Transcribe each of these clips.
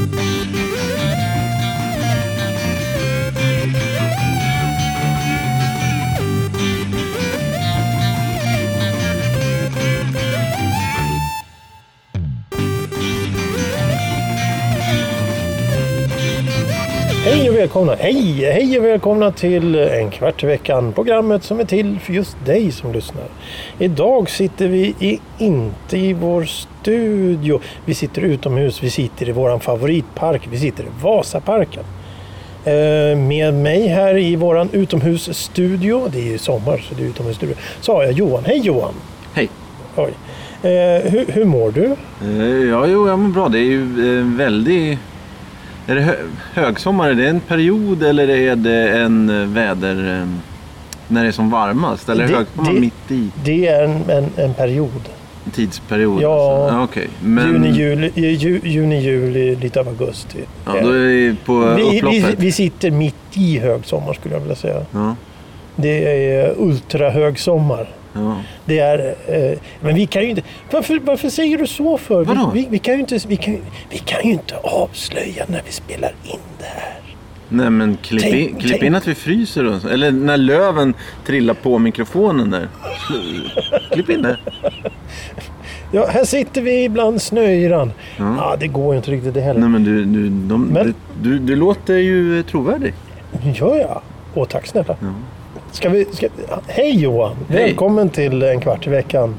Hej och välkomna! Hej! Hej och välkomna till En kvart i veckan. Programmet som är till för just dig som lyssnar. Idag sitter vi i, inte i vår studio. Vi sitter utomhus. Vi sitter i våran favoritpark. Vi sitter i Vasaparken. Eh, med mig här i våran utomhusstudio. Det är ju sommar så det är utomhusstudio. Så har jag Johan. Hej Johan! Hej. Oj. Eh, hur, hur mår du? Eh, Ja, jo, jag mår bra. Det är ju väldigt... Är det hö högsommar? Är det en period eller är det en eh, väder... eh, När det är som varmast? Eller Det- högsommar det- mitt i Det är en, en, en period. en tidsperiod? Ja. Alltså. Okej. Men... Juni, juli, ju, juni, juli, lite av augusti. Ja, då är vi på vi, vi, vi sitter mitt i högsommar skulle jag vilja säga. Ja, Det är ultrahögsommar. Ja. Det är, eh, men vi kan ju inte... Varför, varför säger du så för? Vi, Vadå? vi, vi, kan ju inte, vi, kan, vi kan ju inte avslöja när vi spelar in det här. Nej men klipp, Tänk- in, klipp tänk- in att vi fryser så. Eller när löven trillar på mikrofonen där. Klipp in det. Ja, här sitter vi bland snöyran. Ja. Ja. det går ju inte riktigt det heller. Nej men du, du, de, Men- du, du, du låter ju trovärdig. Gör jag? Åh, tack snälla. Ja. Ska vi, ska, hej Johan! Hej. Välkommen till En kvart i veckan.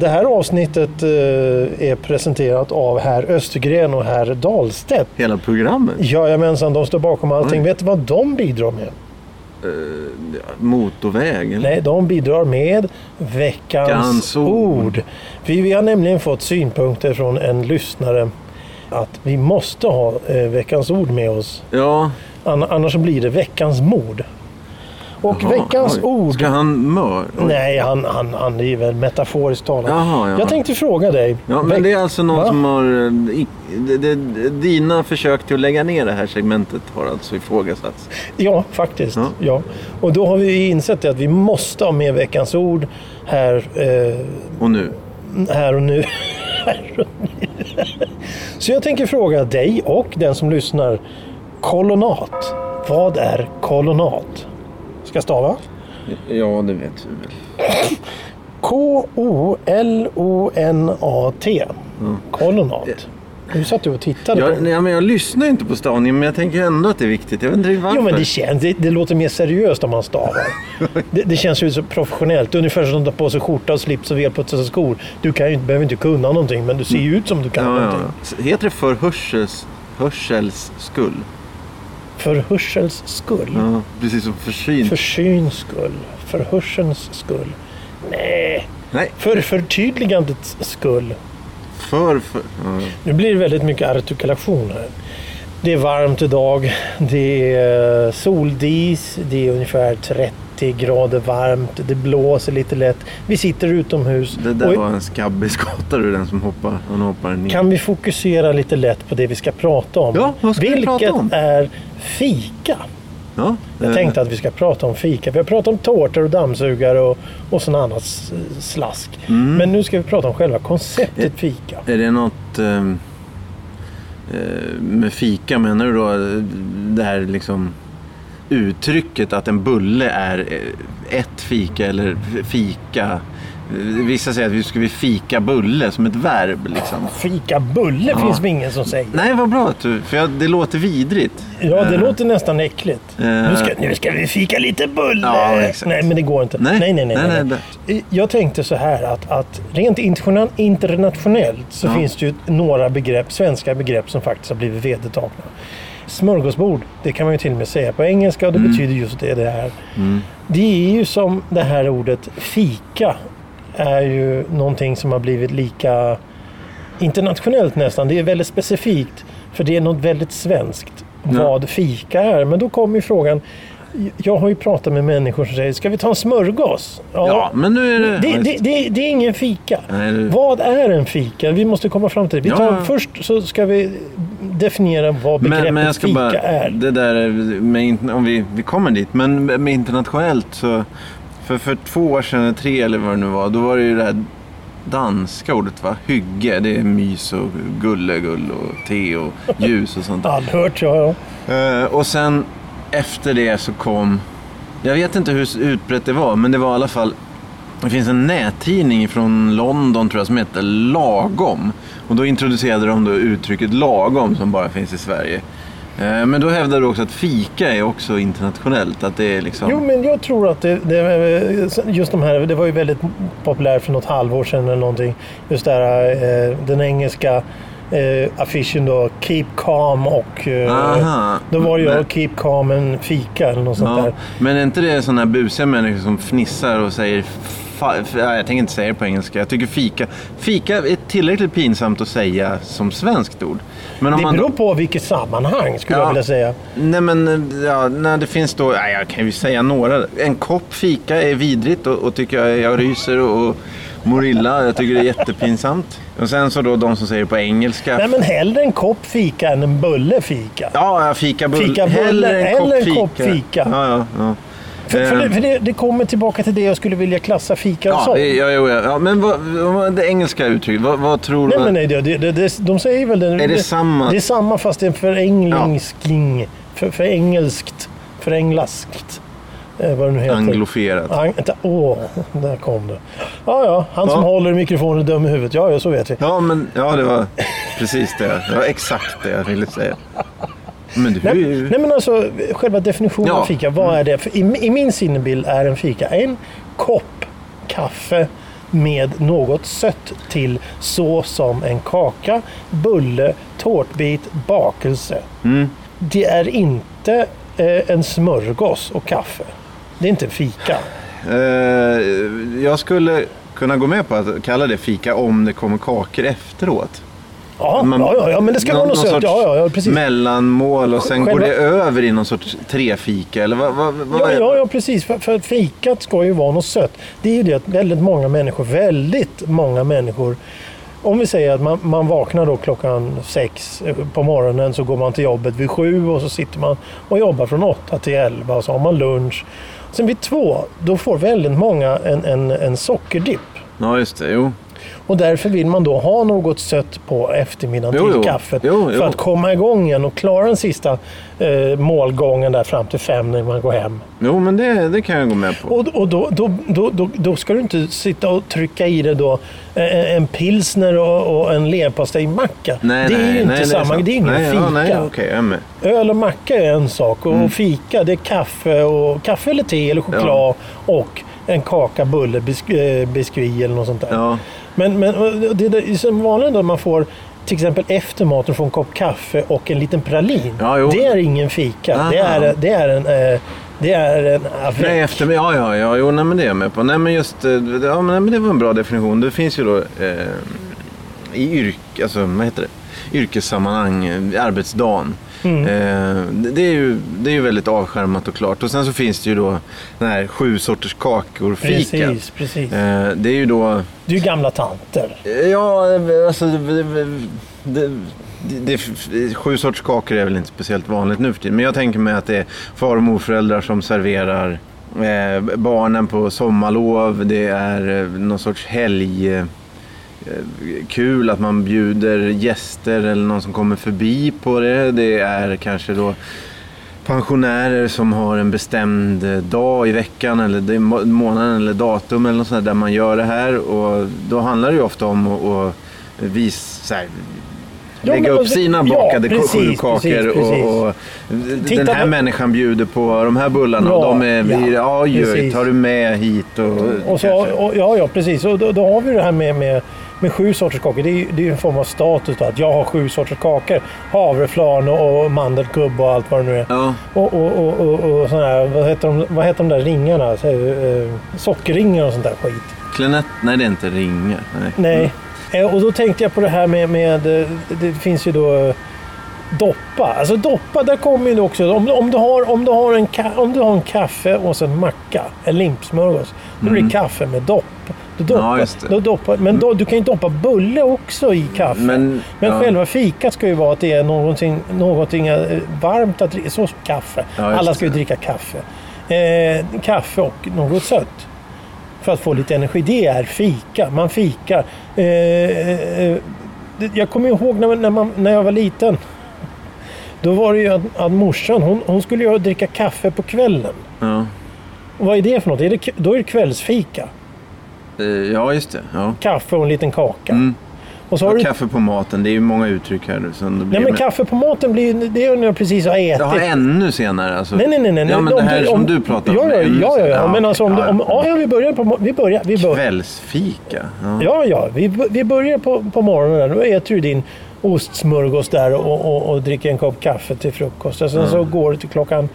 Det här avsnittet eh, är presenterat av herr Östergren och herr Dahlstedt. Hela programmet. Jajamensan, de står bakom allting. Oj. Vet du vad de bidrar med? Eh, motorväg eller? Nej, de bidrar med veckans Veckans ord. ord. Vi, vi har nämligen fått synpunkter från en lyssnare att vi måste ha eh, veckans ord med oss. Ja. Ann- Annars blir det veckans mord. Och Jaha, veckans oj. ord... Ska han mör? Oj. Nej, han, han, han är väl metaforiskt talat. Jaha, ja. Jag tänkte fråga dig. Ja, men det är alltså någon Va? som har... eh, Det, det, dina försök till att lägga ner det här segmentet har alltså ifrågasatts. Ja, faktiskt. Ja. Ja. Och då har vi insett att vi måste ha med veckans ord här, eh, Och nu? här och nu. Här och nu. Så jag tänker fråga dig och den som lyssnar. Kolonat. Vad är kolonat? Ska jag stava? Ja, det vet du väl. K-O-L-O-N-A-T. Kolonat. Nu satt du och tittade på Jag, nej, men jag lyssnar inte på stavningen, men jag tänker ändå att det är viktigt. Jag vet inte varför. Jo, men det, känns, det, det låter mer seriöst om man stavar. Det, det känns ju så professionellt. Ungefär som att ta på sig skjorta och slips och välputsade skor. Du kan ju, inte- behöver inte kunna någonting, men du ser ju ut som du kan ja, någonting. ja. Heter det för hörsels, hörsels skull? För hörsels skull. Ja, precis som försyn. För syns skull. För hörselns skull. Nej, Nej, för förtydligandets skull. för... för ja. Nu blir det väldigt mycket artikulation här. Det är varmt idag. Det är soldis. Det är ungefär 30 grader varmt. Det blåser lite lätt. Vi sitter utomhus. Det där Och var en skabbig skotta du, den som hoppar. Han hoppar ner. Kan vi fokusera lite lätt på det vi ska prata om? Ja, vad ska vi Vilket prata om? är fika. Ja, Jag eh, tänkte att vi ska prata om fika. Vi har pratat om tårtor och dammsugare och, och sån annat slask. Mm. Men nu ska vi prata om själva konceptet Eh, fika. Är det något ehm, eh, med fika? Menar du då eh, det här liksom uttrycket att en bulle är eh, ett fika eller fika? Vissa säger att vi ska vi fika bulle som ett verb liksom. Fika bulle Ja. finns det ingen som säger. Nej, vad bra att du... För jag, det låter vidrigt. Ja, det Eh, låter nästan äckligt. Eh. Nu, ska, nu ska vi fika lite bulle. Ja, nej, men det går inte. Nej. nej, nej. nej, Nej, nej, nej, Jag tänkte så här att, att rent interna- internationellt så Ja. finns det ju några begrepp, svenska begrepp som faktiskt har blivit vedertagna. Smörgåsbord, det kan man ju till och med säga på engelska och det betyder just det det är. Mm. Det är ju som det här ordet fika är ju någonting som har blivit lika internationellt nästan. Det är väldigt specifikt för det är något väldigt svenskt vad fika är. Men då kommer ju frågan. Jag har ju pratat med människor som säger, ska vi ta en smörgås? Ja, men nu är det... Det, ja, det, det, det är ingen fika. Nej, det- Vad är en fika? Vi måste komma fram till det. Vi Ja, tar, ja. Först så ska vi definiera vad begreppet men, men jag ska fika bara, är. Det där är med, om vi, vi kommer dit, men med internationellt så för, för två år sedan, eller tre eller vad det nu var, då var det ju det här danska ordet va? Hygge, det är mys och gullegull och te och ljus och sånt. Aldrig hört, ja. ja. Eh, och sen efter det så kom, jag vet inte hur utbrett det var, men det var i alla fall det finns en nättidning från London tror jag som heter Lagom. Och då introducerade de då uttrycket lagom som bara finns i Sverige. Eh, men då hävdar du också att fika är också internationellt. Att det är liksom... Jo, men jag tror att det, det, eh, just de här, det var ju väldigt populärt för något halvår sedan eller någonting. Just det här, eh, den engelska eh, affischen då, Keep Calm och eh, då var ju Men- Keep Calm en fika eller något sånt Ja, där. men är inte det sådana busiga människor som fnissar och säger jag tänker inte säga det på engelska. Jag tycker fika, fika är tillräckligt pinsamt att säga som svenskt ord. Men om Det man beror på vilket sammanhang skulle Ja. jag vilja säga. Nej men ja, när det finns då, ja, jag kan ju säga några. En kopp fika är vidrigt och, och tycker jag, jag ryser och, och mår illa. Jag tycker det är jättepinsamt. Och sen så då de som säger på engelska. Nej, men hellre en kopp fika än en bulle fika. Ja, ja, fika bull. Fikabulle Hellre eller en kopp fika. Ja, ja, ja. För, för, det, för det, det kommer tillbaka till det jag skulle vilja klassa fika Ja, som. ja, ja, ja, ja, men vad, vad, det engelska uttrycket, vad, vad tror Nej, du? men nej, det, det, det, de säger väl det. Är det samma? Det är samma fast det är förenglingsking. För, för engelskt. Föränglaskt. Eh, vad det nu heter. Angloferat. Ang, åh, där kom det. Ja, ja, han som Ja. håller i mikrofonen är dum i huvudet. Ja, ja, så vet vi. Ja, men ja, det var precis det. Det var exakt det jag ville säga. Men Nej, ju... nej men alltså själva definitionen Ja. Mm. av fika. Vad är det? För i, I min sinnebild är en fika en kopp kaffe med något sött till så som en kaka, bulle, tårtbit, bakelse. Mm. Det är inte eh, en smörgås och kaffe. Det är inte fika. Eh, jag skulle kunna gå med på att kalla det fika om det kommer kakor efteråt. Ja, Man- ja, ja, men det ska någon- vara något någon sött. ja, ja, precis. Mellanmål och sen Själva- går det över i någon sorts trefika eller vad, vad, vad Ja, är ja, ja, precis. För, för fikat ska ju vara något sött. Det är ju det att väldigt många människor, väldigt många människor om vi säger att man, man vaknar då klockan sex eh, på morgonen så går man till jobbet vid sju och så sitter man och jobbar från åtta till elva och så har man lunch. Sen vid två, då får väldigt många en, en, en sockerdipp. Ja, just det. Jo. Och därför vill man då ha något sött på eftermiddagen Jo, till jo. kaffet. Jo. För att komma igång igen och klara den sista eh, målgången där fram till fem när man går hem. Jo, men det, det kan jag gå med på. Och, och då, då, då, då, då ska du inte sitta och trycka i dig då eh, en pilsner och, och en leverpastejmacka. Nej, det är nej, ju inte nej, samma, sant. det är ingen nej, fika. Ja, nej, är med. Öl och macka är en sak och Mm. fika det är kaffe, och, kaffe eller te eller choklad och en kaka, bulle, eh, biskvi eller något sånt där. Ja. Men, men det är som vanligt då man får till exempel efter maten får en kopp kaffe och en liten pralin. Ja, det är ingen fika. Aha. Det är, det är en... eh, Det är en. Nej, efter, ja, ja, ja, jo, nej, men det är jag med på. Nej, men just, eh, ja, men det var en bra definition. Det finns ju då eh, i yrk, alltså, vad heter det? yrkessammanhang, eh, arbetsdagen. Mm. Eh, det, är ju, det är ju väldigt avskärmat och klart. Och sen så finns det ju då den här sju sorters kakor-fikat. Precis, precis. Eh, det är ju då Det är ju gamla tanter. Ja, alltså... Det, det, det, det, sju sorters kakor är väl inte speciellt vanligt nu för tiden. Men jag tänker mig att det är far och morföräldrar som serverar eh, barnen på sommarlov. Det är eh, någon sorts helg... Eh, kul att man bjuder gäster eller någon som kommer förbi på det. Det är kanske då pensionärer som har en bestämd dag i veckan eller månaden eller datum eller något sånt där, man gör det här. Och då handlar det ju ofta om att, visa, här, Ja, lägga men upp sina ja, bakade precis, kakor precis, precis. och, och den här på- människan bjuder på de här bullarna och Ja, de är, ja, vi, ja, oj, tar du med hit och, Och så, och, ja, ja, precis. Och då, då har vi det här med, med, med sju sorters kakor. Det är ju det är en form av status då, att jag har sju sorters kakor. Havreflarn och, och mandelkubb och allt vad det nu är. Ja, Och, och, och, och, och såna här, vad heter de, vad heter de där ringarna? Så, eh, sockerringar och sånt där skit. klenett, nej det är inte ringar. Nej. Nej. Eh, Och då tänkte jag på det här med, med eh, det finns ju då eh, doppa. Alltså doppa, där kommer ju också. Om, du- om, du har, om, du har en, om du har en kaffe och sen macka, en limpsmörgås. Då blir det kaffe med dopp. Du doppar. Ja. Då doppar, men då, du kan ju doppa bulle också i kaffe. Men, Men ja. själva fikat ska ju vara att det är någonting, någonting eh, varmt att dricka. Så kaffe. Ja, Alla ska ju dricka kaffe. Eh, kaffe och något sött. för att få lite energi. Det är fika. Man fikar. Eh, eh, det- jag kommer ihåg när, när, man, när jag var liten. Då var det ju att, att morsan hon, hon skulle ju dricka kaffe på kvällen. Ja, Och vad är det för något? Är det, då är det kvällsfika. Eh, ja just det. Ja. Kaffe och en liten kaka. Mm. Och så har Ja, du... kaffe på maten, det är ju många uttryck här. Som det blir Nej men kaffe på maten blir det är när jag precis har ätit. Jaha, ännu senare alltså? Nej, nej, nej. nej. Ja, men Om det här du- som om- du pratar ja, om. Ja, ja, ja, ja. senare. Men alltså om, om, ja, ja, vi börjar på... Vi börjar, vi börjar. Kvällsfika? Ja. Ja, ja. Vi, vi börjar på, på morgonen. Då äter du din ostsmörgås där och, och, och dricker en kopp kaffe till frukost. Och sen så går det till klockan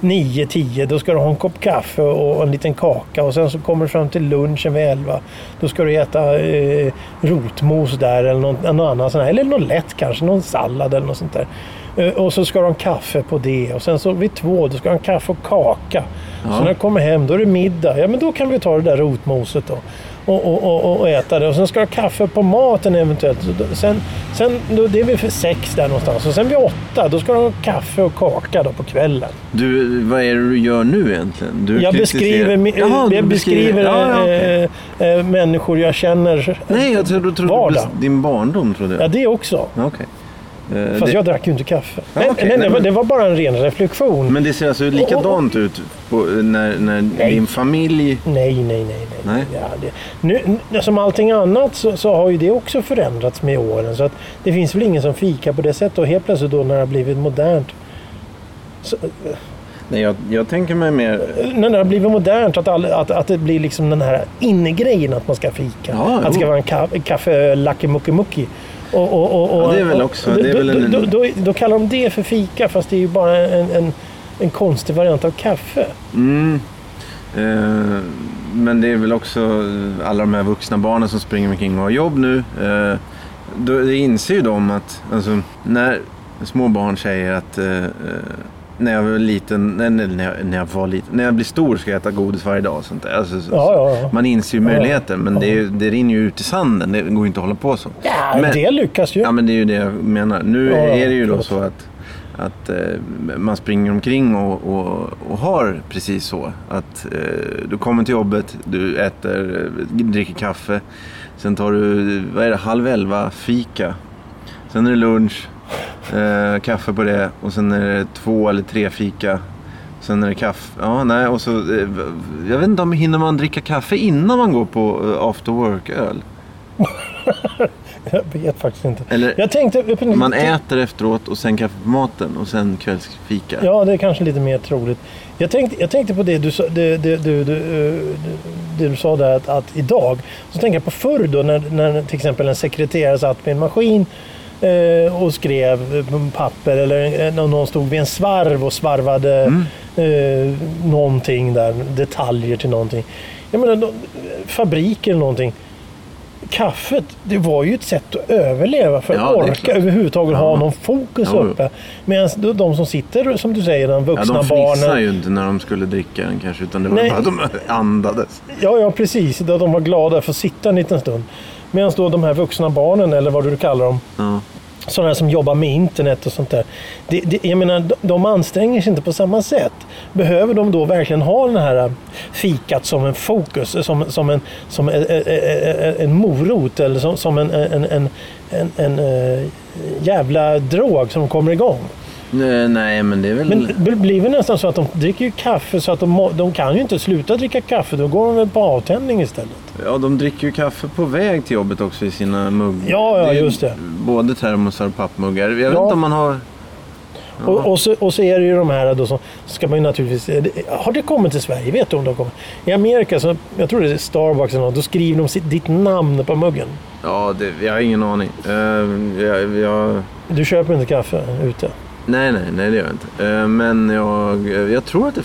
9-10. Då ska du ha en kopp kaffe och en liten kaka. Och sen så kommer du fram till lunchen vid 11. Då ska du äta eh, rotmos där eller något, något annat. Sånt här. Eller något lätt kanske. Någon sallad eller något sånt där. Eh, Och så ska du ha en kaffe på det. Och sen så vid två, då ska du ha en kaffe och kaka. Så när du kommer hem, då är det middag. Ja, men då kan vi ta det där rotmoset då. Och, och, och, och äta det. Och sen ska du ha kaffe på maten eventuellt. Sen, sen, då, det är vi för sex där någonstans. Och sen vid åtta, då ska du ha kaffe och kaka då på kvällen. Du, vad är det du gör nu egentligen? Du Jag beskriver, mi- Jaha, jag beskriver ja, ja, okej. eh, eh, människor jag känner. Nej, jag trodde, trodde Vardag. din barndom. Trodde jag. Ja, det också. Eh, Fast det, jag drack ju inte kaffe. Ja, nej, okej. nej, men- det var bara en ren reflektion. Men det ser alltså likadant ut på, när, när Nej. din familj... Nej, nej, nej. nej. Nej. Ja, det, nu, som allting annat så, så har ju det också förändrats med åren. Så att det finns väl ingen som fikar på det sättet. Och helt plötsligt då när det har blivit modernt. Så, Nej, jag, jag tänker mig mer... när det har blivit modernt att, all, att, att det blir liksom den här innegrejen att man ska fika. Ja, att det ska vara en ka, kaffe Lucky Mucky Mucky. Och, och, och, och, Ja, det är väl också- då, väl en- då, då, då kallar de det för fika fast det är ju bara en, en, en konstig variant av kaffe. Mm, eh, men det är väl också alla de här vuxna barnen som springer omkring och har jobb nu. Eh, då, det inser ju de att alltså, när små barn säger att eh, eh, när jag var liten, nej, när, jag, när jag var liten, när jag blir stor ska jag äta godis varje dag. och Sånt där. Alltså, så- Ja, ja. Man inser ju möjligheten men det, är det rinner ju ut i sanden. Det går ju inte att hålla på så. Ja, Men- det lyckas ju. Ja men det är ju det jag menar. Nu är det ju då så att, att eh, man springer omkring och, och, och har precis så. Att eh, du kommer till jobbet, du äter, eh, dricker kaffe. Sen tar du, vad är det, halv elva fika. Sen är det lunch, eh, kaffe på det och sen är det två eller tre fika. Sen är det kaffe. Ja, nej, och så, eh, jag vet inte om hinner man dricka kaffe innan man går på eh, after work-öl? Jag vet faktiskt inte. Eller Jag tänkte... man äter efteråt och sen kaffe på maten och sen kvällsfika. Ja, det är kanske lite mer troligt. Jag tänkte, jag tänkte på det du, det, det, du, du, eh, det du sa där att, att idag. Så tänker jag på förr då när, när till exempel en sekreterare satt med en maskin och skrev på papper eller eh, någon stod vid en svarv och svarvade eh, någonting där, detaljer till någonting. Jag menar, fabriker eller någonting. Kaffet, det var ju ett sätt att överleva för att Ja, orka överhuvudtaget ha Ja. någon fokus jo. uppe. Medan de som sitter, som du säger, de Ja, vuxna de fnissade barnen. ju inte när de skulle dricka den kanske, utan det var Nej. bara de andades. Ja, ja, precis. De var glada för att sitta en liten stund. Medan då de här vuxna barnen, eller vad du kallar dem, Ja. sådana som jobbar med internet och sånt där. Det, det, jag menar, de, anstränger sig inte på samma sätt. Behöver de då verkligen ha den här äh, fikat som en fokus, som, som, en, som en, en, en morot eller som, som en, en, en, jävla drog som kommer igång? Nej, men det är väl... Men det blir väl nästan så att de dricker kaffe så att de, de kan ju inte sluta dricka kaffe. Då går de väl på avtändning istället. Ja, de dricker ju kaffe på väg till jobbet också i sina muggar. Ja, ja, är just det. Både termosar och pappmuggar. Jag vet Ja. inte om man har... Ja. Och, och, så, och så är det ju de här då som ska man ju naturligtvis... det- Har det kommit till Sverige? Vet du om det har kommit? I Amerika, så, jag tror det är Starbucks eller något, då skriver de sitt, ditt namn på muggen. Ja, det, jag har ingen aning. Eh, jag, jag, Du köper inte kaffe ute? nej, nej, nej, det gör jag inte. Eh, men jag, jag tror att det...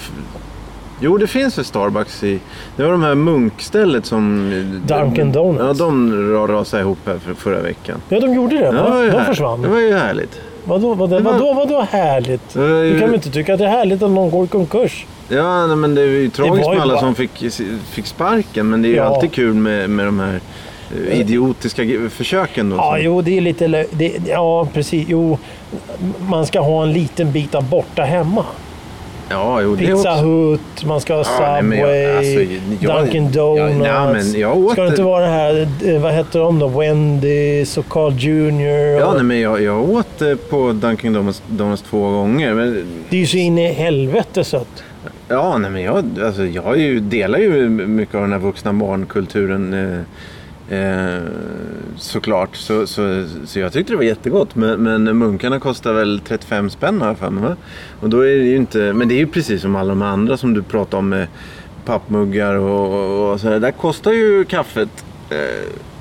Jo, det finns ett Starbucks i... Det var de här munkstället som... Dunkin' Donuts. Ja, de ra- rasade ihop här för, förra veckan. Ja, de gjorde det. Ja, va? De här- försvann. Det var ju härligt. Vadå, vadå, det var- vadå, vadå härligt? Ju- Du kan väl inte tycka att det är härligt att någon går i konkurs? Ja, nej, men det är ju tragiskt ju med alla bara- som fick, fick sparken. Men det är ju Ja. alltid kul med, med de här eh, idiotiska försöken. Då, Ja, jo, det är lite... Det, ja, precis. Jo, man ska ha en liten bit av borta hemma. Ja, jo, Pizza. Hut, man ska ha Ja, nej, men jag- Subway, alltså, jag- Dunkin' ja, Donuts. nej, men jag åt ska det inte vara det här, eh, vad heter de då? Wendy's och Carl Jr. Ja, och, nej, men jag, jag åt eh, på Dunkin' Donuts, Donuts två gånger. Men, Det är ju så in i helvete sött. ja, nej, men jag, alltså, jag ju, delar ju mycket av den här vuxna barnkulturen. Eh, eh, såklart. Så, så, så jag tyckte det var jättegott. Men, men munkarna kostar väl 35 spänn har jag för mig. Och då är det ju inte, men det är ju precis som alla de andra som du pratade om med pappmuggar och, och, och sådär. Där kostar ju kaffet. Eh,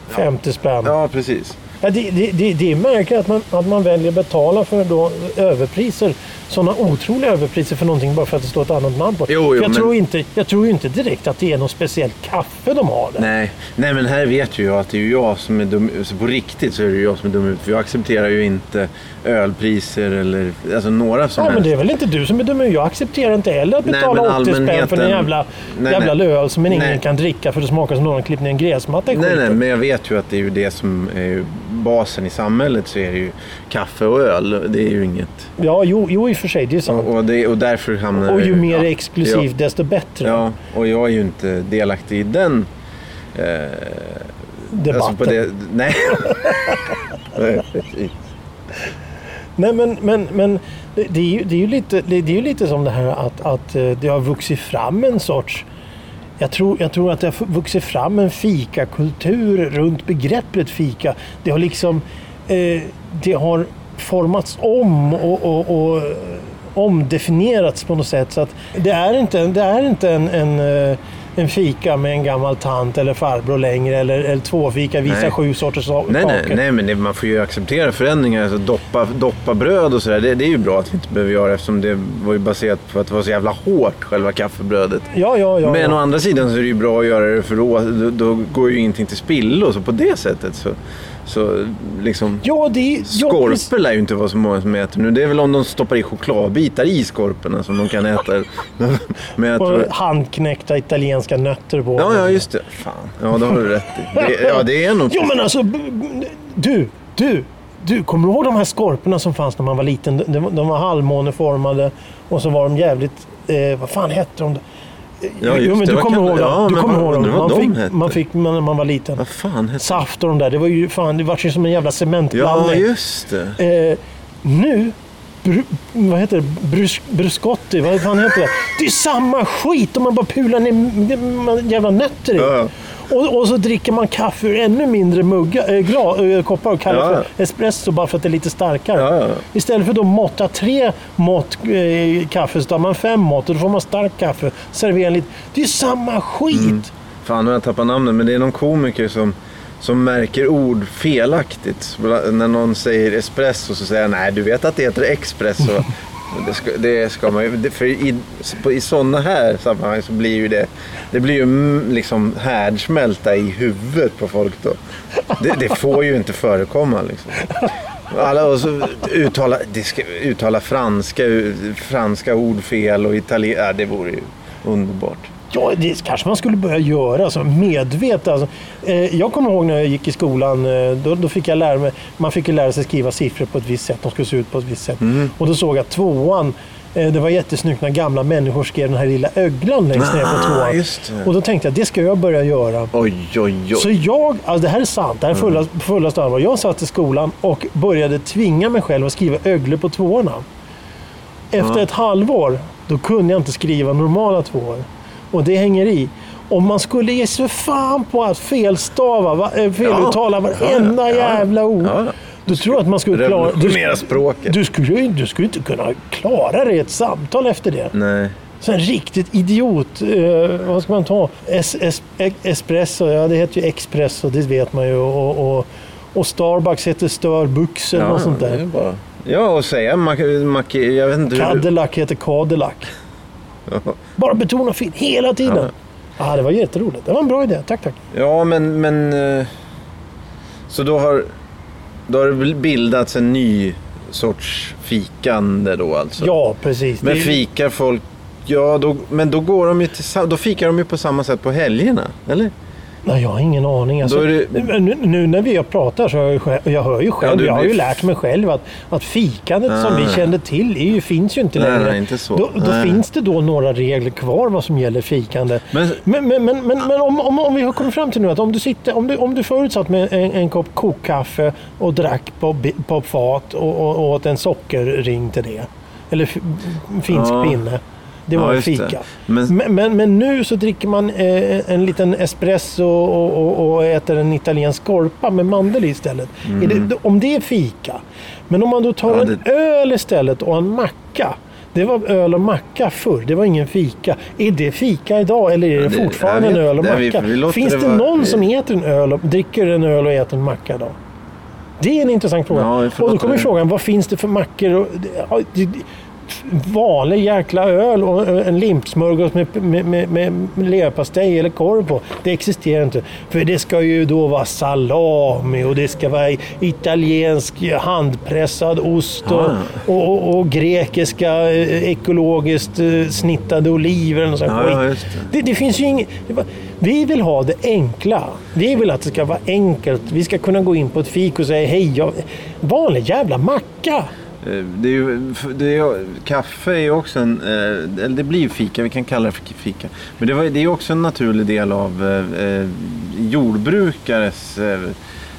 50 spänn. ja, precis. Ja, det, det, det, det är märkligt att man, att man väljer att betala för då överpriser. Sådana otroliga överpriser för någonting bara för att det står ett annat namn på. Jo, jo, jag, men- tror inte, jag tror inte direkt att det är något speciellt kaffe de har där. Nej, nej, men här vet ju jag att det är ju jag som är dum. Så på riktigt så är det ju jag som är dum ut. För jag accepterar ju inte ölpriser eller alltså några som Nej, men helst. det är väl inte du som är dum. Jag accepterar inte heller att Nej, betala men 80 spänn för en jävla, Nej, jävla nej. öl som ingen Nej. kan dricka för det smakar som någon klippt ner en gräsmatta i Nej, nej, men jag vet ju att det är ju det som är basen i samhället så är det ju kaffe och öl. Det är ju inget. Ja, jo, jo, i och för sig. Det är sant. Och, och, det, och därför hamnar Och ju mer ja, exklusivt desto bättre. Ja, och jag är ju inte delaktig i den. Eh, Debatten. alltså på det, nej. Nej, men, men, men det, är ju, det, är ju lite, det, är ju lite som det här att, att eh, det har vuxit fram en sorts... Jag tror, jag tror att det har vuxit fram en fikakultur runt begreppet fika. Det har liksom... Eh, det har formats om och, och, och omdefinierats på något sätt. Så att det är inte, det är inte en, en, eh, en fika med en gammal tant eller farbror längre. Eller, eller två fika, visa Nej. sju sorters Nej, nej, kakor. nej, men det, man får ju acceptera förändringar. Alltså doppa, doppa bröd och sådär. Det, det är ju bra att vi inte behöver göra eftersom det var ju baserat på att det var så jävla hårt, själva kaffebrödet. Ja, ja, ja. men ja. å andra sidan så är det ju bra att göra det för då, då, då går ju ingenting till spillo. Så på det sättet så, så liksom... Ja, det är... ja. Skorpor lär ju inte vara så många som äter nu. Det är väl om de stoppar i chokladbitar i skorporna som de kan äta. Jag Och handknäckta italienska nötter på. Ja, ja, just det. Fan. Ja, det har du rätt i. Det, ja, det är nog... Jo, men alltså... Du, du, du. Kommer du ihåg de här skorporna som fanns när man var liten? De, de, de var halvmåneformade och så var de jävligt... Eh, vad fan hette de? Ja, jo, men det. du kommer kan- ihåg dem. ja, du kommer ihåg dem. Man de fick, hette. man fick när man var liten. Vad fan heter Saft och de där. Det var ju fan... Det var ju som en jävla Ja, cementblandning. just det. Eh, nu, bru, vad heter det? Brus, bruscotti, vad fan heter det? Det är samma skit om man bara pular ner jävla nötter i. Ja. Och, och så dricker man kaffe ur ännu mindre muggar, äh, gla, äh, koppar och kallar Ja. för espresso bara för att det är lite starkare. Ja. Istället för att måtta tre mått eh, kaffe så tar man fem mått och då får man starkt kaffe. Servera lite. Det är samma skit. Mm. Fan, nu har jag tappat namnet. Men det är någon komiker som, som märker ord felaktigt. När någon säger espresso så säger han nej, du vet att det heter espresso. Men Det ska, det ska man ju, för i, i sådana här sammanhang så blir ju det, det blir ju liksom härdsmälta i huvudet på folk då. Det, det får ju inte förekomma liksom. Alla och så uttala, ska, uttala franska, franska ord fel och italienska, det vore ju underbart. Ja, det kanske man skulle börja göra. Alltså, medvetet. Alltså, eh, jag kommer ihåg när jag gick i skolan. Eh, då, då fick jag lära mig, man fick lära sig skriva siffror på ett visst sätt. De skulle se ut på ett visst sätt. Och då såg jag tvåan. Eh, det var jättesnyggt när gamla människor skrev den här lilla öglan längst ner på Ah, tvåan. Och då tänkte jag, det ska jag börja göra. Oj, oj, oj. Så jag, alltså det här är sant, det här är fulla, fullaste allvar. Jag satt i skolan och började tvinga mig själv att skriva öglor på tvåorna. Efter Ja. ett halvår, då kunde jag inte skriva normala tvåor. Och det hänger i. Om man skulle ge sig fan på att felstava, va- eh, feluttala varenda Ja, ja, jävla ord. ja. Då tror jag att man skulle klara... Revolutionera språket. Du skulle du skulle inte kunna klara det i ett samtal efter det. Nej. Så en riktigt idiot. Eh, vad ska man ta? Es, es, e- espresso, ja det heter ju Expresso, det vet man ju. Och, och, och Starbucks heter Starbucks eller något sånt där. bara... Ja, och säga mac, mac, jag vet inte hur... Cadillac heter Cadillac. Bara betona fel hela tiden. Ja. det var jätteroligt. Det var en bra idé. Tack, tack. Ja, men... men eh, så då har, då har det bildats en ny sorts fikande då alltså? Ja, precis. Men fikar folk... Ja, då, men då går de ju till, sa- Då fikar de ju på samma sätt på helgerna, eller? Nej, jag har ingen aning. Alltså, det- nu, nu när vi har pratat så jag, själv, jag hör ju själv, du jag har ju blir- lärt mig själv att, att fikandet som vi Ah. kände till ju, finns ju inte Nej, längre. nej, inte så. Då, då Nej. finns det då några regler kvar vad som gäller fikande. Men- men, men, men, men, om, om, om vi har kommit fram till nu att om du, sitter, om du, om du förut satt med en, en kopp kokkaffe och drack på, på fat och, och, och åt en sockerring till det. Eller finsk Ja. pinne. Det Ja, var det. fika. Men- Men, men, men nu så dricker man eh, en liten espresso och, och, och äter en italiensk skorpa med mandel istället. Är det, om det är fika. Men om man då tar Mm. Ja, en det- öl istället och en macka. Det var öl och macka förr, det var ingen fika. Är det fika idag eller är det, Ja, det- fortfarande jag en vet- öl och vi- macka? vi låter Finns det det, vara- någon som äter en öl och, dricker en öl och äter en macka idag? Det är en intressant fråga. Ja, vi och då kommer det- frågan, vad finns det för mackor? Och, ja, det- vanlig jäkla öl och en limpsmörgås med, med, med, med leverpastej eller korv på. Det existerar inte. För det ska ju då vara salami och det ska vara italiensk handpressad ost och, Ah. och, och, och grekiska eh, ekologiskt eh, snittade oliver. Och sån Ja, skit. ja. Det, det finns ju inget... Vi vill ha det enkla. Vi vill att det ska vara enkelt. Vi ska kunna gå in på ett fik och säga hej, jag, vanlig jävla macka. Eh, Det är ju, det är, kaffe är ju också en, eh, eller det blir ju fika, vi kan kalla det för fika. Men det, var, det är också en naturlig del av eh, eh, jordbrukares eh,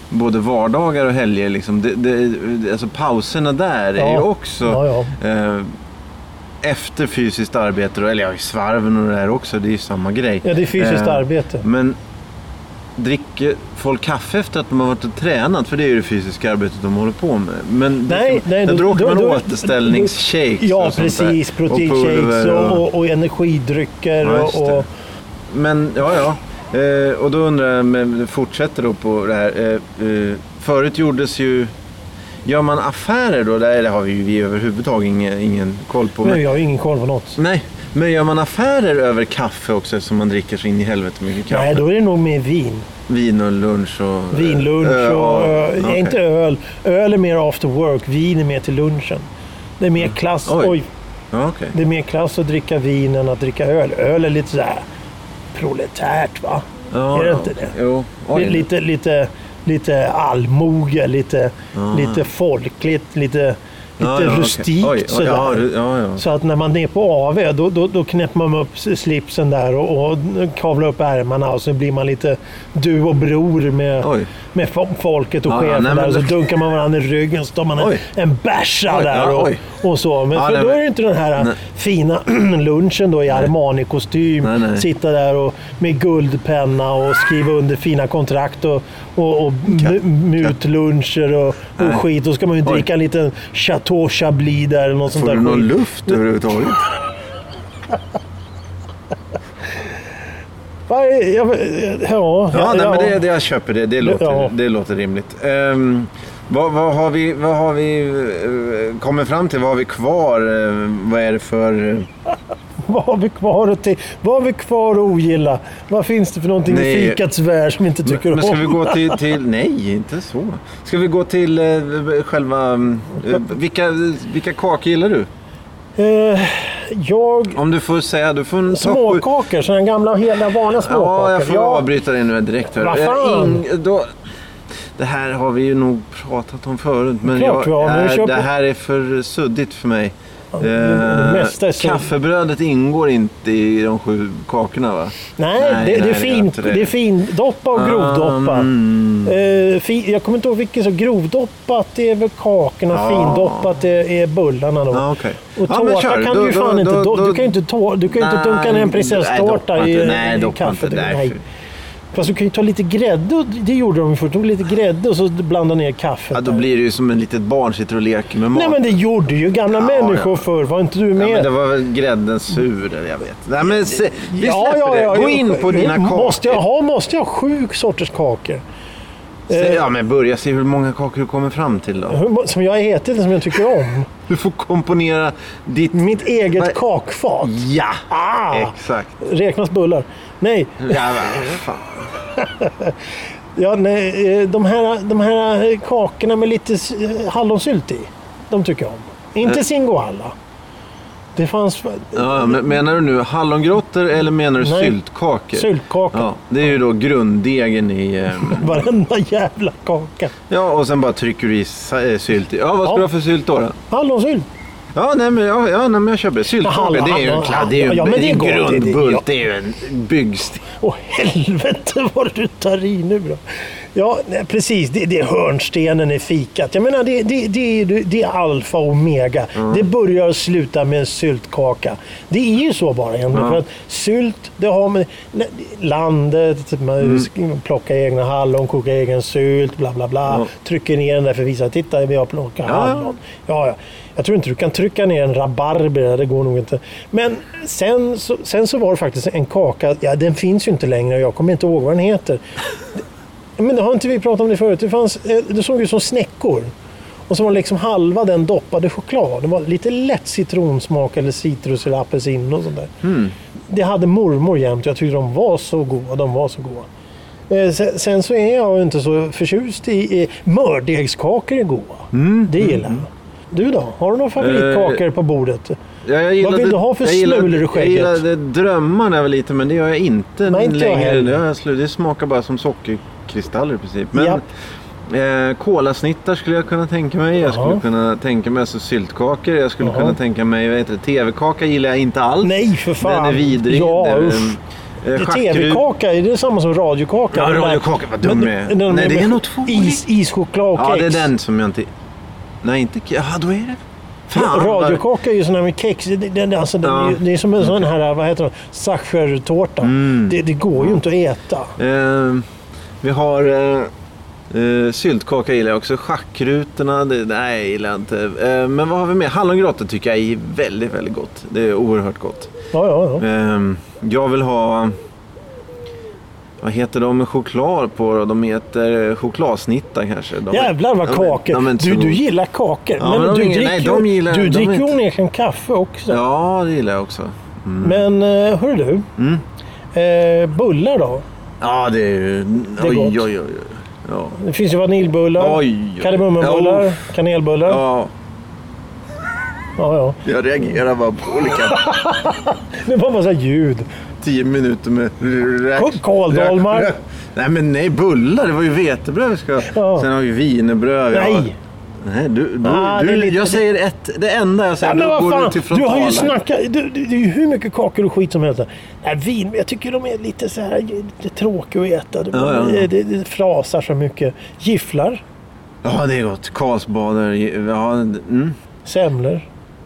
både vardagar och helger. Liksom. Det, det, alltså pauserna där är Ja. ju också Ja, ja. Eh, efter fysiskt arbete, eller ja, svarven och det där också, det är ju samma grej. Ja, det är fysiskt arbete. Men dricker folk kaffe efter att de har varit och tränat? För det är ju det fysiska arbetet de håller på med. Men Nej, nej, då, då- åker man då- återställningsshakes Ja, och precis. Proteinshakes och, och- och, och energidrycker. Ja, och, Men ja, ja. Eh, och då undrar jag, men fortsätter då på det här. Eh, eh, förut gjordes ju... Gör man affärer då? Det har vi ju vi överhuvudtaget ingen, ingen koll på. Men, jag har ingen koll på något. nej, men gör man affärer över kaffe också eftersom man dricker så in i helvete mycket kaffe? Nej, då är det nog med vin. Vin och lunch och... Vinlunch Ö- och... ja, ö, okej. Inte öl. Öl är mer after work. Vin är mer till lunchen. Det är mer klass. Oj. Oj. Ja, okej. Det är mer klass att dricka vin än att dricka öl. Öl är lite sådär proletärt va? Ja, är det inte det? Jo. Oj. Lite, lite, lite allmoge, lite, Ja. lite folkligt, lite, lite Ja, ja, okej. rustikt Oj, oj, sådär. ja. Så att när man är på AV då, då, då knäpper man upp slipsen där och, och kavlar upp ärmarna och så blir man lite du och bror med, Oj. Med fo- folket och Ja, chefen nej, där. Och så dunkar man varandra i ryggen så tar man en, en bärsa där och, och så. Men för nej, då är det inte den här Nej. fina lunchen då i Armani-kostym. Sitta där och, med guldpenna och skriva under fina kontrakt och, och, och mu- mutluncher och, och skit. Då ska man ju dricka en liten Chateau Chablis där eller något sånt Får där du någon skit. luft överhuvudtaget? Va, Ja, ja, Ja, nej, men det, det, jag köper det. Det låter, Ja. det låter rimligt. Um, vad, vad har vi, vad har vi uh, kommit fram till? Vad har vi kvar? Uh, vad är det för... Uh, Vad har vi kvar att, till, vad har vi kvar att ogilla? Vad finns det för någonting i Nej. fikats värld som vi inte tycker men om? ska vi gå till, till... Nej, inte så. Ska vi gå till uh, själva... Uh, vilka, vilka kakor gillar du? Eh, jag... Om du får säga... Du får en Småkakor, sådana gamla hela vanliga småkakor. Ja, jag får avbryta dig nu direkt. Vad fan? då, det här har vi ju nog pratat om förut. Men Klart jag, har, men är, kör det här är för suddigt för mig. Det Eh, mesta suddigt. kaffebrödet ingår inte i de sju kakorna va? Nej, Nej, det, nej, det, är fint, det. det är findoppa och grovdoppa. Mm. Eh, fi, jag kommer inte ihåg vilket. Så grovdoppat det är väl kakorna, Ja. findoppat det är bullarna då. Ja, okej. Och Ja, tårta kör. kan Då- du ju fan då- inte... då- du kan ju inte, tå, du kan ju inte Nej, dunka ner en nej, prinsesstårta i. Nej, i kaffet. inte. Nej, Nej. Fast du kan ju ta lite grädde. Det gjorde de ju förut. De tog lite grädde och så blanda ner kaffet. Ja, då där. blir det ju som en litet barn sitter och leker med mat. Nej men det gjorde ju gamla Ja, människor ja. förr. Var inte du med? Ja, men det var väl grädden sur, jag vet. Nej, men se, vi Ja, ja, ja, det. Gå in på dina kakor. Måste jag ha, måste jag ha sju sorters kakor? Se, ja, men börja se hur många kakor du kommer fram till då. Som jag ätit eller som jag tycker om. Du får komponera ditt... Mitt eget Vad- kakfat. Ja! Ah! Exakt. Räknas bullar? Nej, Ja, fan. ja, nej eh, de, här, de här kakorna med lite hallonsylt i. De tycker jag om. Inte Eh. Singoalla. Det fanns Ja, men menar du nu hallongrottor eller menar du Nej. syltkakor? syltkaka. Ja, det är ju då grunddegen i... Eh, Varenda jävla kaka. ja, och sen bara trycker du i sa- eh, sylt. i. Ja, vad ska du ha för sylt då? då? Hallonsylt. Ja, nej, men, ja, ja, nej, men jag köper det. Syltkaka, Hallon, det är ju en, hallon, kla- det är ju ja, men det är en går, det- det- grundbult. ja. Det är ju en byggsten. Åh helvete vad du tar i nu då. Ja, precis. Det, det är hörnstenen i fikat. Jag menar, det, det, det, är- det är alfa och omega. Det börjar och slutar med en syltkaka. Det är ju så bara egentligen. Ja. För att sylt, det har med landet, man plockar egna hallon, kokar egen sylt, bla bla bla. Ja. Trycker ner den där för att visa, titta vi har plockat ja. hallon. Ja, ja. Jag tror inte du kan trycka ner en rabarber, det går nog inte. Men sen så, sen så var det faktiskt en kaka, ja den finns ju inte längre och jag kommer inte ihåg vad den heter. Men det har inte vi pratat om det förut? Det, fanns, eh, det såg ut som snäckor. Och så var liksom halva den doppad i choklad. Det var lite lätt citronsmak eller citrus eller apelsin och sånt där. Mm. Det hade mormor jämt. Jag tyckte de var så goda. De var så goda. Eh, Sen, så är jag inte så förtjust i... mördegskakor är goda. Mm. Det gillar jag. Du då? Har du några favoritkakor på bordet? Ja, jag gillade, vill du ha för smulor i skägget? Jag gillade drömmar när jag var liten, men det gör jag inte Nej, inte längre. jag det smakar bara som sockerkristaller i princip. Men Japp. eh, kolasnittar skulle jag kunna tänka mig. Jag skulle Jaha. kunna tänka mig alltså, syltkakor. Jag skulle Jaha. kunna tänka mig, vad heter det, TV-kaka gillar jag inte alls. Nej, för fan. Den är vidrig. Ja, usch. eh, Det är TV-kaka, är det samma som radiokaka? Ja, radiokaka, vad dum jag är. Nej, det är nog två Is, ischoklad och Ja, kex. det är den som jag inte... Nej, inte... Ja, då är det... Ja, Radiokaka är ju sån här med kex. Det, det, det, alltså, Ja. är, ju- det är som en sån här, vad heter det, sachertårta. Mm. Det, det går ju inte att äta. Eh, vi har eh, eh, syltkaka gillar jag också. Schackrutorna, det, nej gillar jag inte. Eh, men vad har vi mer? Hallongrottor tycker jag är väldigt, väldigt gott. Det är oerhört gott. Ja, ja, ja. Eh, jag vill ha... Vad heter de med choklad på då? De heter chokladsnittar kanske. De Jävlar vad de är- kakor. de är du, du gillar kakor. Ja, men men du är- dricker, nej, de gillar- du dricker ju onekligen kaffe också. Ja, det gillar jag också. Mm. Men eh, hörru du. Mm. Eh, bullar då? Ja, det är ju... är Oj, gott. oj, oj, oj. Ja. Det finns ju vaniljbullar, kardemummabullar, Ja, kanelbullar. Ja. Ja, ja, jag reagerar bara på olika... Det var massa ljud. Tio minuter med... Kåldolmar. Nej men nej, bullar. Det var ju vetebröd vi ska Ja. Sen har vi wienerbröd. Nej! Nej, du, du, Ah, du, lite- jag säger ett. Det enda jag säger. Ja, men går fan, du till du har ju snackat... Det är ju hur mycket kakor och skit som helst. Nej, vin, jag tycker de är lite så här lite tråkiga att äta. Det, Ja, ja, ja. det, det frasar så mycket. Gifflar, Ja, det är gott. Karlsbader. Ja, mm. semlor.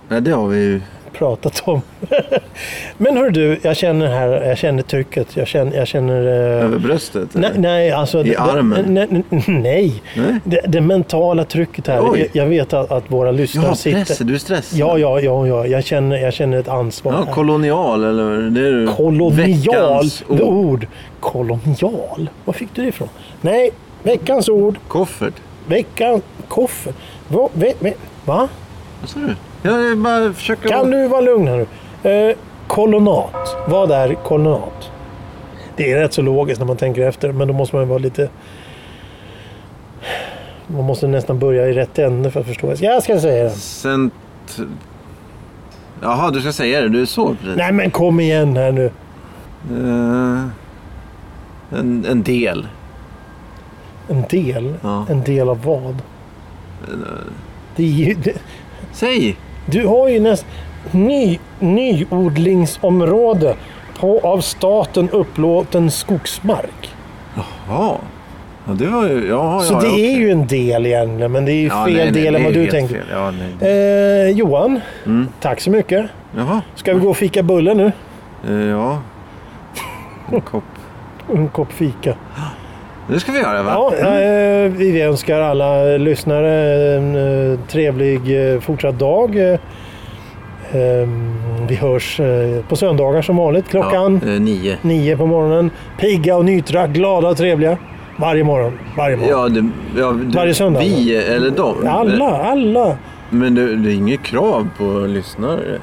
ja, det har vi ju. Pratat om. Men hör du, jag känner här, jag känner trycket. Jag känner... Jag känner eh, Över bröstet. nej, nej, alltså... I det- armen? Nej, nej. Nej? Det, det mentala trycket här. Oj. Jag, vet att, att våra lyssnare Ja, sitter... press. Du är stressad. Ja, ja, ja, ja. Jag känner, jag känner ett ansvar Ja, här. kolonial eller? Det är. Kolonial Veckans ord. ord. Kolonial? Var fick du det ifrån? Nej, veckans ord. Koffert. Veckan... Koffert. Va? ve- ve- Va? Vad sa du? Jag bara försöker... Kan du vara lugn här nu? Eh, kolonat. Vad är kolonat? Det är rätt så logiskt när man tänker efter, men då måste man ju vara lite... Man måste nästan börja i rätt ände för att förstå. Jag ska säga det. Cent... Jaha, du ska säga det. Du är så precis. Nej men kom igen här nu. Eh, en, en del. En del? Ja. En del av vad? Det är ju, det, Säg! Du har ju nästan ny, nyodlingsområde på av staten upplåten skogsmark. Ja. Ja, det var ju... Ja, Så ja, det är ju en del egentligen, men det är ju fel nej, nej, del än vad du tänker. Eh, Johan, Mm. tack så mycket. Jaha. Ska vi gå och fika bulle nu? Eh, ja. En kopp. En kopp fika. Det ska vi göra va? Ja, eh, vi önskar alla lyssnare en eh, trevlig eh, fortsatt dag. Eh, ehm, vi hörs på söndagar som vanligt klockan Ja, nio. nio på morgonen. Pigga och nytra, glada och trevliga. Varje morgon. Varje morgon. Ja, det, ja du, Varje söndag, Vi eller dem? Alla, alla. Men det, det är inget krav på lyssnare.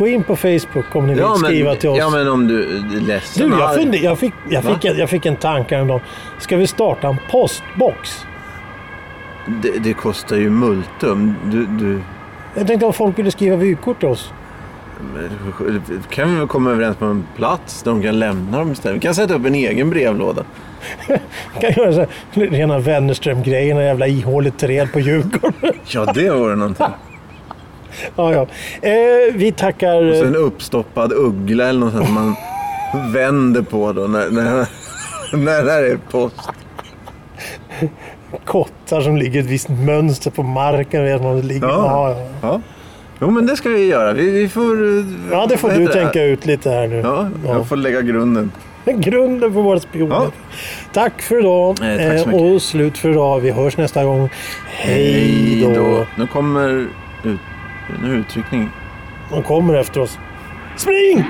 Gå in på Facebook om ni vill Ja, men, skriva till oss. Ja, men om du är ledsen. Du, jag, funde, jag, fick, jag, fick, en- jag fick en tanke häromdagen. Ska vi starta en postbox? det, det kostar ju multum. Du, du, Jag tänkte om folk ville skriva vykort till oss. Men, Kan vi komma överens på en plats där de kan lämna dem istället? Vi kan sätta upp en egen brevlåda. Kan göra så här, rena Wennerström-grejerna, jävla ihåligt träd på Djurgården. Ja, det vore någonting. Ja, ja. Eh, vi tackar... Så en uppstoppad uggla eller något som man vänder på då när, när, när det är post. kottar som ligger ett visst mönster på marken. Vet man, det ligger. Ja. Ja, ja. Ja. Jo, men det ska vi göra. Vi, vi får... eh, ja, det får du heter tänka ut lite här nu. Ja, jag får lägga grunden. Grunden för våra spioner. Ja. Tack för idag. Eh, tack så Eh, mycket. och slut för idag. Vi hörs nästa gång. Hej då. Nu kommer ut, nu är utryckning. De kommer efter oss. Spring!